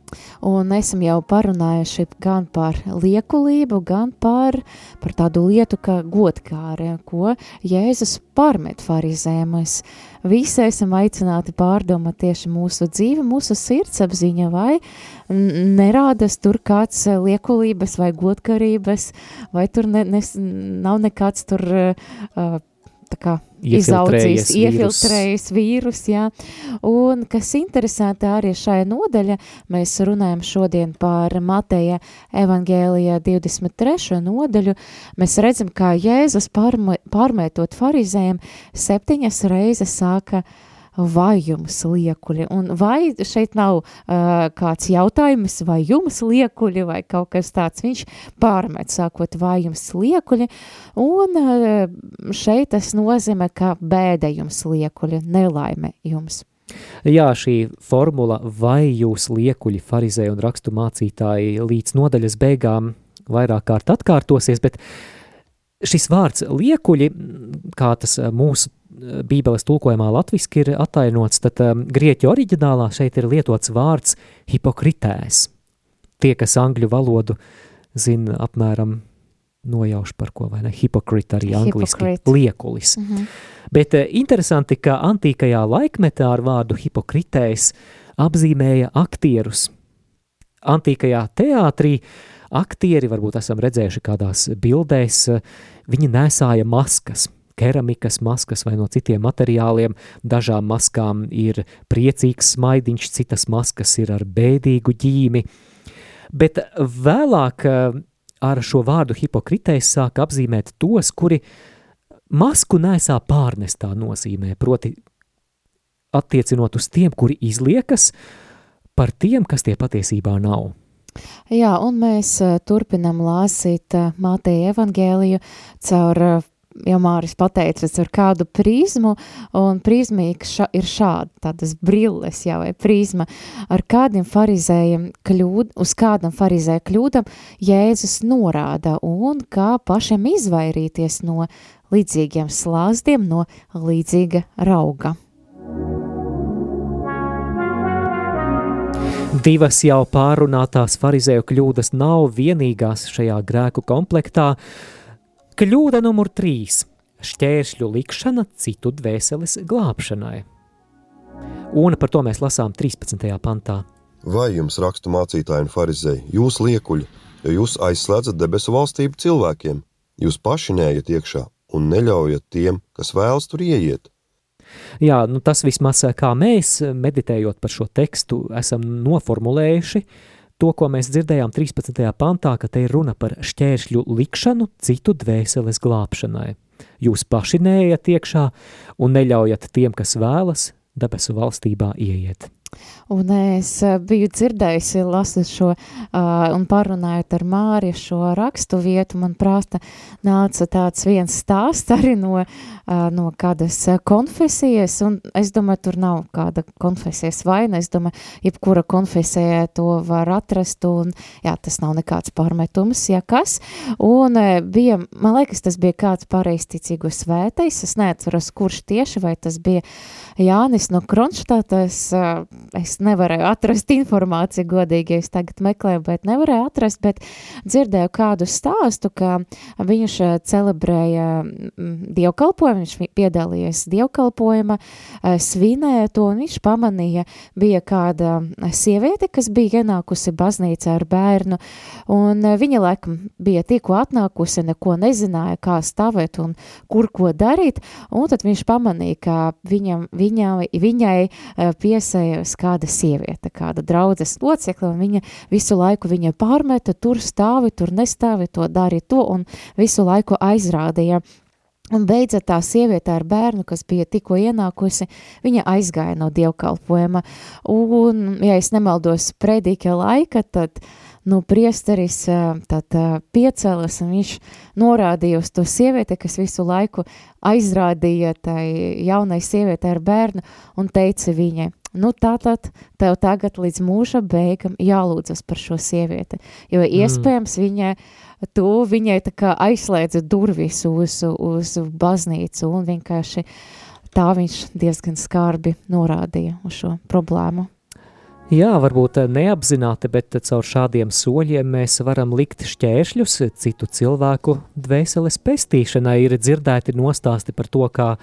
Un esam jau parunājuši gan par liekulību, gan par, par tādu lietu, kā godkāre, ko Jēzus pārmet farizēm. Mēs visi esam aicināti pārdomāt tieši mūsu dzīvi, mūsu sirdsapziņa, vai nerādas tur kāds liekulības vai godkarības, vai tur ne, nes, nav nekāds tur uh, kā izaudzījis, iefiltrējis vīrus, jā. Un kas interesanti arī šajā nodaļa, mēs runājam šodien par Mateja evangēlijā 23. nodaļu, mēs redzam, kā Jēzus pārmē, pārmētot farizējiem septiņas reizes sāka vai jums liekuļi, un vai šeit nav uh, kāds jautājums, vai jums liekuļi, vai kaut kas tāds, viņš pārmet sākot vai jums liekuļi, un uh, šeit tas nozīmē, ka bēda jums liekuļi, nelaime jums. Jā, šī formula, vai jūs liekuļi, farizēji un rakstu mācītāji līdz nodaļas beigām vairāk kārt atkārtosies, bet šis vārds liekuļi, kā tas eh, mūsu eh, bībeles tulkojumā latviski ir atainots, tad um, grieķu oriģinālā šeit ir lietots vārds hipokritēs. Tie, kas angļu valodu zina apmēram nojauš par ko, vai ne? Hipokrit arī angliski liekulis. Mm -hmm. Bet eh, interesanti, ka antīkajā laikmetā ar vārdu hipokritējs apzīmēja aktierus. Antīkajā teātrī aktieri, varbūt esam redzējuši kādās bildēs, viņi nesāja maskas, keramikas maskas vai no citiem materiāliem. Dažām maskām ir priecīgs smaidiņš, citas maskas ir ar bēdīgu ģīmi. Bet vēlāk eh, ar šo vārdu hipokritējs sāk apzīmēt tos, kuri masku nesā pārnestā nozīmē, proti attiecinot uz tiem, kuri izliekas par tiem, kas tie patiesībā nav. Jā, un mēs uh, turpinam lasīt uh, Mateja evangēliju caur, uh, jau Māris pateica, caur kādu prizmu, un prizmīka ša, ir šāda, tādas brilles, jā, vai prizma, ar kādiem farizējiem kļūd, uz kādam farizēja kļūdam Jēzus norāda, un kā pašiem izvairīties no līdzīgiem slāzdiem, no līdzīga rauga. Divas jau pārunātās farizēju kļūdas nav vienīgās šajā grēku komplektā. Kļūda numur trīs – šķēršļu likšana citu dvēseles glābšanai. Un par to mēs lasām 13. pantā. Vai jums rakstu mācītāji un farizēji, jūs liekuļi, jo jūs aizslēdzat debesu valstību cilvēkiem, jūs paši neejat iekšā un neļaujat tiem, kas vēlas tur ieiet? Jā, nu tas vismaz kā mēs, meditējot par šo tekstu, esam noformulējuši to, ko mēs dzirdējām 13. pantā, ka te ir runa par šķēršļu likšanu citu dvēseles glābšanai. Jūs paši neejat iekšā un neļaujat tiem, kas vēlas, debesu valstībā ieiet. Un es eh, biju dzirdējusi, lasot šo uh, un parunājot ar Māriju šo rakstu vietu, man prāsta nāca tāds viens stāsts arī no, uh, no kādas konfesijas, un es domāju, tur nav kāda konfesijas vaina, es domāju, jebkura konfesija to var atrast, un jā, tas nav nekāds pārmetums, ja kas, un uh, bija, man liekas, tas bija kāds pareisticīgu svētais, es neatceros, kurš tieši, vai tas bija Jānis no Kronštātas, uh, es nevarēju atrast informāciju, godīgi, ja es tagad meklēju, bet nevarēju atrast, bet dzirdēju kādu stāstu, ka viņš eh, celebrēja mm, dievkalpojumu, viņš piedalījies dievkalpojuma, eh, svinēja to, un viņš pamanīja, bija kāda sieviete, kas bija ienākusi baznīcā ar bērnu, un eh, viņa laikam bija tikko atnākusi, neko nezināja, kā stāvēt un kur ko darīt, un tad viņš pamanīja, ka viņam, viņam, viņai piesējas kāda sieviete, kāda draudzes locekla, un viņa visu laiku viņa pārmeta, tur stāvi, tur nestāvi, to dari to, un visu laiku aizrādīja Un beidzot tā sieviete ar bērnu, kas bija tikko ienākusi, viņa aizgāja no dievkalpojuma. Un, ja es nemaldos predīka laika, tad nu, priesteris tad piecēlas un viņš norādīja uz to sievieti, kas visu laiku aizrādīja tai jaunai sievietei ar bērnu un teica viņai, nu tātad tev tagad līdz mūža beigam jālūdzas par šo sievieti, jo mm. iespējams viņai tu viņai tā kā aizslēdza durvis uz, uz baznīcu un vienkārši tā viņš diezgan skarbi norādīja uz šo problēmu. Jā, varbūt neapzināti, bet caur šādiem soļiem mēs varam likt šķēršļus citu cilvēku dvēseles pestīšanai. Ir dzirdēti nostāsti par to, kā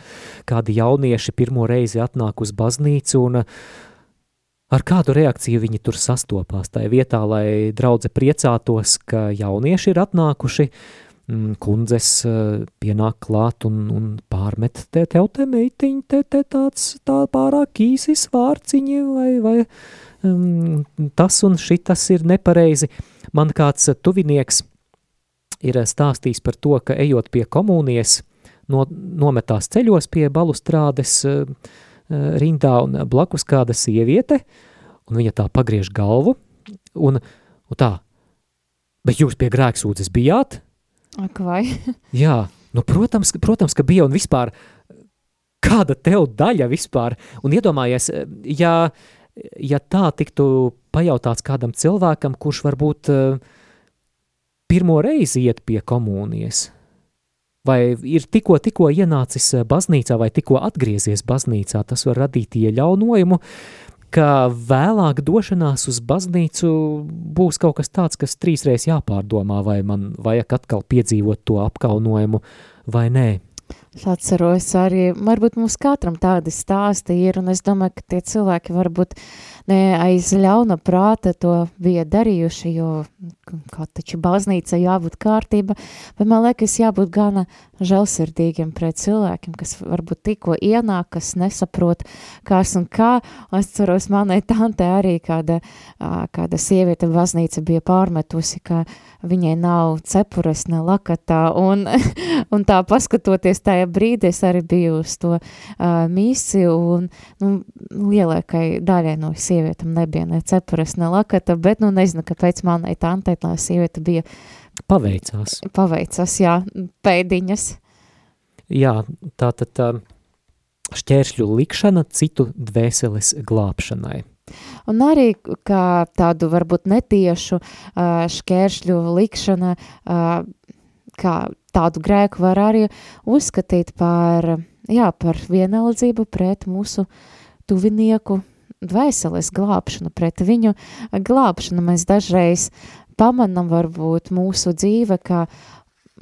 kādi jaunieši pirmo reizi atnāk uz baznīcu un ar kādu reakciju viņi tur sastopās. Tā vietā, lai draudze priecātos, ka jaunieši ir atnākuši, mm, kundzes pienāk klāt un, un pārmet te, tev te meitiņ, te, te tāds tā pārāk īsis vārciņi vai, vai um, tas un šitas ir nepareizi. Man kāds tuvinieks ir stāstījis par to, ka ejot pie komunijas, no, nometās ceļos pie balustrādes uh, rindā un blakus kāda sieviete, un viņa tā pagriež galvu, un, un tā, bet jūs pie grēksūdzes bijāt? Ak vai? Jā, nu protams, protams, ka bija un vispār, kāda tev daļa vispār, un iedomājies, ja, ja tā tiktu pajautāts kādam cilvēkam, kurš varbūt uh, pirmo reizi iet pie komunijas, vai ir tikko, tikko ienācis eh, baznīcā, vai tikko atgriezies baznīcā, tas var radīt ieļaunojumu, ka vēlāk došanās uz baznīcu būs kaut kas tāds, kas trīsreiz jāpārdomā, vai man vajag atkal piedzīvot to apkaunojumu vai nē. Es atceros arī, varbūt mums katram tādi stāsti ir, un es domāju, ka tie cilvēki varbūt ne aiz ļauna prāta to bija darījuši, jo kā taču baznīca jābūt kārtība, bet man liekas jābūt gana žēlsirdīgiem pret cilvēkiem, kas varbūt tikko ienāk, kas nesaprot, kas un kā. Es ceros, manai tante arī kāda, kāda sieviete baznīca bija pārmetusi, ka viņai nav cepures ne lakatā, un, un tā paskatoties tajā brīdī, es arī biju uz to uh, misi, un nu, lielākai daļai no sievietam nebija ne cepures ne lakata, bet nu nezinu, kāpēc manai tantei tā sieviete bija Paveicās. Paveicās, jā, pēdiņas. Jā, tā tad šķēršļu likšana citu dvēseles glābšanai. Un arī kā tādu varbūt netiešu šķēršļu likšana, kā tādu grēku var arī uzskatīt par, jā, par vienaldzību pret mūsu tuvinieku dvēseles glābšanu, pret viņu glābšanu. Mēs dažreiz pamanam varbūt mūsu dzīve, ka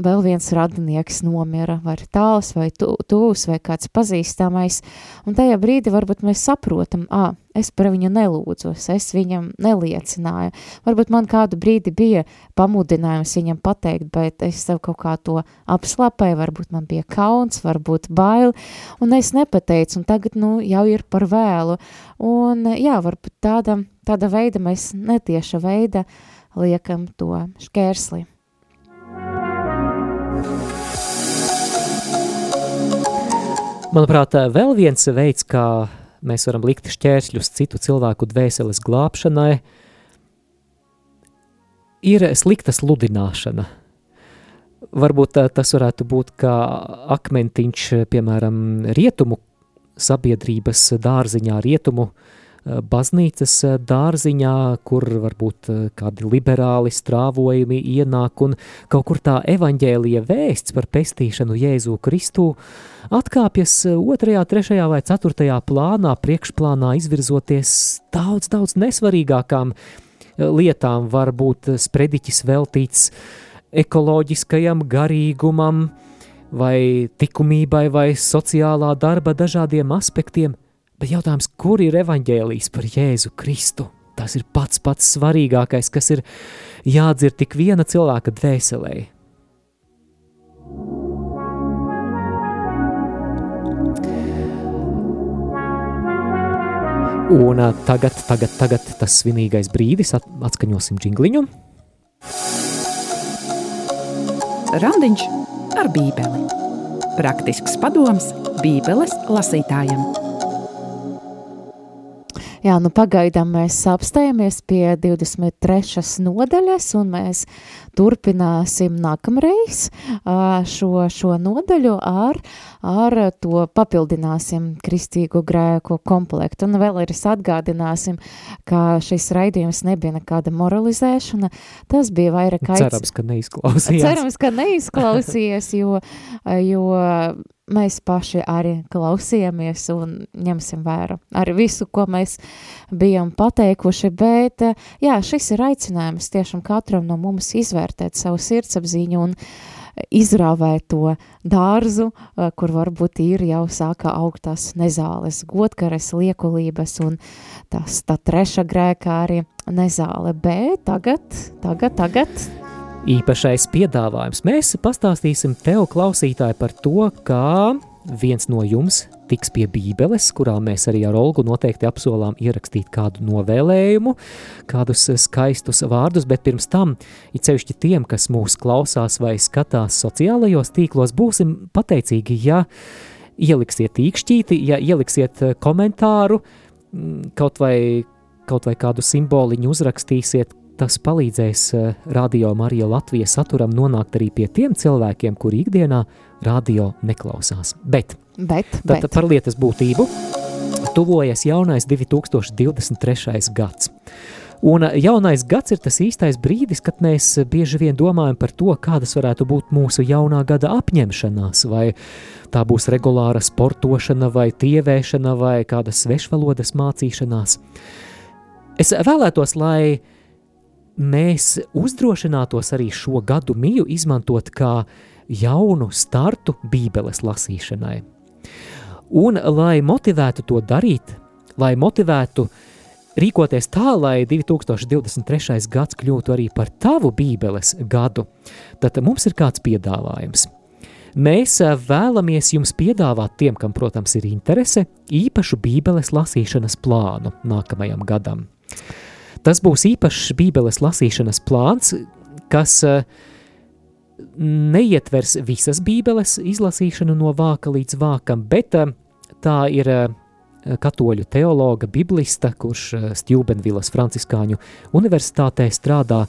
vēl viens radinieks nomira, vai tāls, vai tūs, vai kāds pazīstamais, un tajā brīdī varbūt mēs saprotam, ā, es par viņu nelūdzos, es viņam neliecināju, varbūt man kādu brīdi bija pamudinājums viņam pateikt, bet es sev kaut kā to apslapēju, varbūt man bija kauns, varbūt bail, un es nepateicu, un tagad, nu, jau ir par vēlu, un jā, varbūt tāda, tāda veida mēs netieša veida liekam to šķērsli. Manuprāt, vēl viens veids, kā mēs varam likt šķēršļus citu cilvēku dvēseles glābšanai, ir slikta sludināšana. Varbūt tas varētu būt kā akmentiņš, piemēram, rietumu sabiedrības dārziņā, rietumu uh, Eh, baznīcas eh, dārziņā, kur varbūt eh, kādi liberāli strāvojumi ienāk un kaut kur tā evaņģēlija vēsts par pestīšanu Jēzu Kristu atkāpjas otrajā, trešajā vai ceturtajā plānā, priekšplānā izvirzoties daudz, daudz nesvarīgākām lietām, varbūt sprediķis veltīts ekoloģiskajam garīgumam, vai likumībai, vai sociālā darba dažādiem aspektiem, Bet jautājums, kur ir evaņģēlijs par Jēzu Kristu? Tas ir pats pats svarīgākais, kas ir jādzird tik viena cilvēka dvēselē. Un tagad, tagad, tagad tas svinīgais brīdis, at, atskaņosim džingliņu. Randiņš ar bībeli. Praktisks padoms bībeles lasītājiem. Jā, nu pagaidām mēs apstājamies pie 23. nodaļas, un mēs turpināsim nākamreiz šo, šo nodaļu ar, ar to papildināsim kristīgo grēku komplektu. Un vēl arī atgādināsim, ka šis raidījums nebija nekāda moralizēšana, tas bija vairāk aic... Cerams, ka neizklausījās. Cerams, ka neizklausījās, jo, jo mēs paši arī klausījāmies un ņemsim vērā ar visu, ko mēs bijām pateikuši, bet jā, šis ir aicinājums tiešām katram no mums izvērtēt savu sirdsapziņu un izrāvēt to dārzu, kur varbūt ir jau sāka augt tās nezāles, godkares, liekulības un tas, tā treša grēkā arī nezāle, bet tagad, tagad, tagad īpašais piedāvājums. Mēs pastāstīsim tev, klausītāji, par to, kā viens no jums tiks pie Bībeles, kurā mēs arī ar Olgu noteikti apsolām ierakstīt kādu novēlējumu, kādus skaistus vārdus, bet pirms tam, it sevišķi tiem, kas mūs klausās vai skatās sociālajos tīklos, būsim pateicīgi, ja ieliksiet īkšķīti, ja ieliksiet komentāru, mm, kaut vai, kaut vai kādu simboliņu uzrakstīsiet, tas palīdzēs eh, Radio Marija Latvijas saturam nonākt arī pie tiem cilvēkiem, kuri ikdienā radio neklausās. Bet, bet, bet. par lietas būtību tuvojas jaunais 2023. gads. Un eh, jaunais gads ir tas īstais brīdis, kad mēs bieži vien domājam par to, kādas varētu būt mūsu jaunā gada apņemšanās, vai tā būs regulāra sportošana, vai tievēšana, vai kāda svešvalodas mācīšanās. Es vēlētos, lai mēs uzdrošinātos arī šo gadu miju izmantot kā jaunu startu Bībeles lasīšanai. Un, lai motivētu to darīt, lai motivētu rīkoties tā, lai 2023. gads kļūtu arī par tavu Bībeles gadu, tad mums ir kāds piedāvājums. Mēs vēlamies jums piedāvāt tiem, kam, protams, ir interese, īpašu Bībeles lasīšanas plānu nākamajam gadam. Tas būs īpašs Bībeles lasīšanas plāns, kas uh, neietvers visas Bībeles izlasīšanu no vāka līdz vākam, bet uh, tā ir uh, katoļu teologa, biblista, kurš Stjubenvilas Franciskāņu universitātē strādā,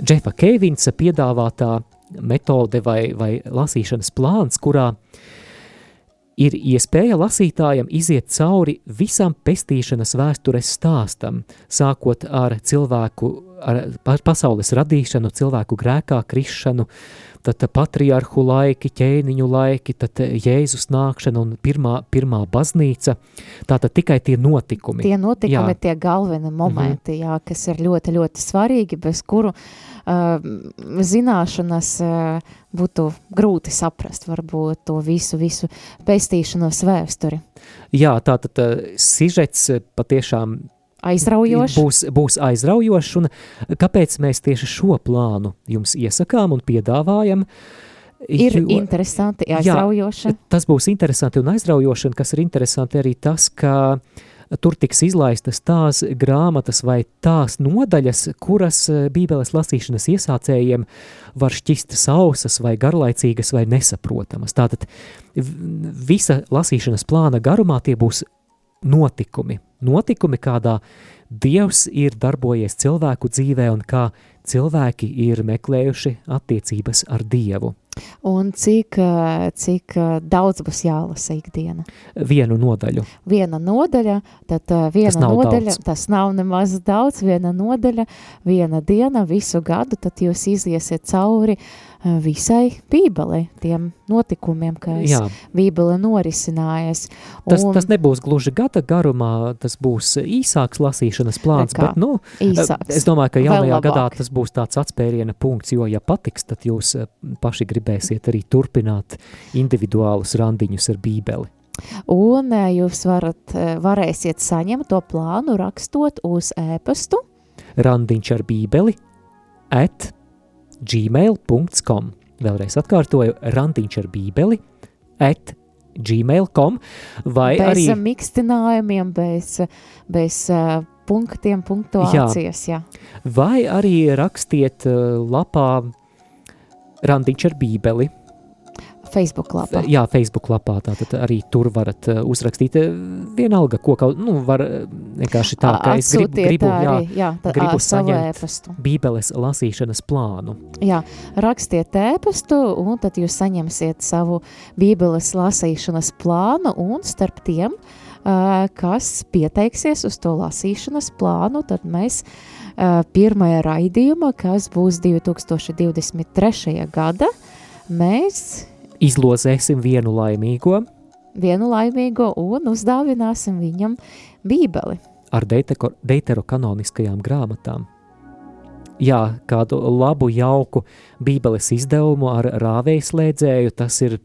Džefa Keivinsa piedāvātā metode vai, vai lasīšanas plāns, kurā uh, ir iespēja lasītājam iziet cauri visam pestīšanas vēstures stāstam, sākot ar cilvēku ar pa- pasaules radīšanu, cilvēku grēkā, krišanu, tad patriarhu laiki, ķēniņu laiki, tad Jēzus nākšana un pirmā, pirmā baznīca. Tātad tikai tie notikumi. Tie notikumi Jā. Tie galvenie momenti, jā, kas ir ļoti, ļoti svarīgi, bez kuru uh, zināšanas uh, būtu grūti saprast, varbūt to visu, visu pestīšanos vēsturi. Jā, tātad uh, sižets uh, patiešām Aizraujoši. būs, būs aizraujošs, un kāpēc mēs tieši šo plānu jums iesakām un piedāvājam? Ir Jo- interesanti, aizraujoši. Tas būs interesanti un aizraujoši, un kas ir interesanti arī tas, ka tur tiks izlaistas tās grāmatas vai tās nodaļas, kuras eh, bībeles lasīšanas iesācējiem var šķist sausas vai garlaicīgas vai nesaprotamas. Tātad visa lasīšanas plāna garumā tie būs notikumi. Notikumi, kādā Dievs ir darbojies cilvēku dzīvē un kā cilvēki ir meklējuši attiecības ar Dievu. Un cik, ā, cik ā, daudz būs jālasa ikdiena. Vienu nodaļu. Viena nodaļa, tad ā, viena nav nodaļa, daudz. tas nav nemaz daudz, viena nodaļa, viena diena, visu gadu, tad jūs iziesiet cauri ā, visai bībelei, tiem notikumiem, kas Jā, bībele norisinājies. tas, Un tas nebūs gluži gada garumā, tas būs īsāks lasīšanas plāns, kā, bet, nu, īsāks. es domāju, ka jaunajā gadā tas būs tāds atspēriena punkts, jo, ja patiks, tad jūs eh, paši gribēsiet arī turpināt individuālus randiņus ar bībeli. Un jūs varat, varēsiet saņemt to plānu rakstot uz ēpastu. Randiņš ar bībeli at gmail.com. Vēlreiz atkārtoju, randiņš ar bībeli at gmail.com vai bez arī ā, mīkstinājumiem, bez, bez ā, punktiem, punktuācijas. Jā. Vai arī rakstiet uh, lapā randiņš ar bībeli. Facebook lapā. Jā, Facebook lapā, tātad arī tur varat uh, uzrakstīt uh, vienalga, ko kaut, nu, var uh, vienkārši tā, ka es gribu, gribu jā, jā, tā, gribu saņemt. ēpastu. bībeles lasīšanas plānu. Jā, rakstiet ēpastu, un tad jūs saņemsiet savu bībeles lasīšanas plānu, un starp tiem, kas pieteiksies uz to lasīšanas plānu, tad mēs pirmajā raidījumā, kas būs 2023. gada, mēs Izlozēsim vienu laimīgo vienu laimīgo un uzdāvināsim viņam bībeli. ar deiteko- deuterokanoniskajām grāmatām. Jā, kādu labu, jauku bībeles izdevumu ar rāvējslēdzēju, tas ir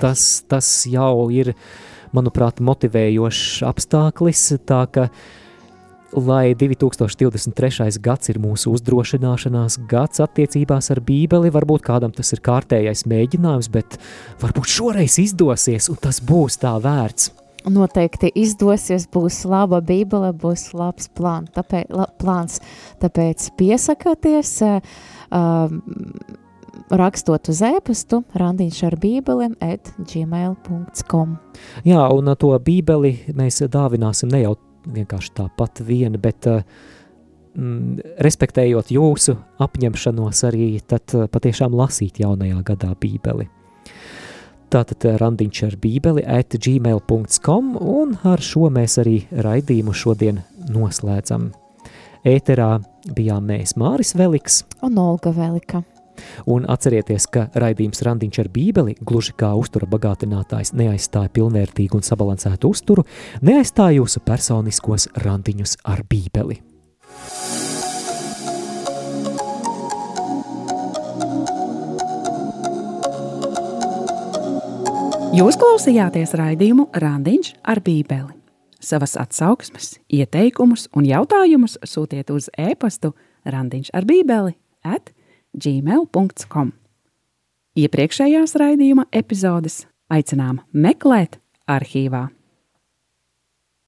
tas, tas jau ir, manuprāt, motivējošs apstākļis. Tā ka, lai 2023. gads ir mūsu uzdrošināšanās gads attiecībās ar Bībeli, varbūt kādam tas ir kārtējais mēģinājums, bet varbūt šoreiz izdosies, un tas būs tā vērts. Noteikti izdosies, būs laba bībele, būs labs plān, tāpēc, la, plāns. Tāpēc piesakieties, uh, rakstot uz e-pastu, randiņš ar bībelēm, at gmail.com. Jā, un to Bībeli mēs dāvināsim ne jau vienkārši tāpat viena, bet uh, mm, respektējot jūsu apņemšanos arī tad uh, patiešām lasīt jaunajā gadā Bībeli. Tātad uh, randiņš ar bībeli at gmail.com un ar šo mēs arī raidījumu šodien noslēdzam. Ēterā bijām mēs Māris Veliks, Un Olga Velika. Un atcerieties, ka raidījums randiņš ar bībeli, gluži kā uztura bagātinātājs, neaizstāja pilnvērtīgu un sabalansētu uzturu, neaizstāja jūsu personiskos randiņus ar bībeli. Jūs klausījāties raidījumu Randiņš ar Bībeli. Savas atsauksmes, ieteikumus un jautājumus sūtiet uz e-pastu Randiņš ar Bībeli at gmail.com. Iepriekšējās raidījuma epizodes aicinām meklēt arhīvā.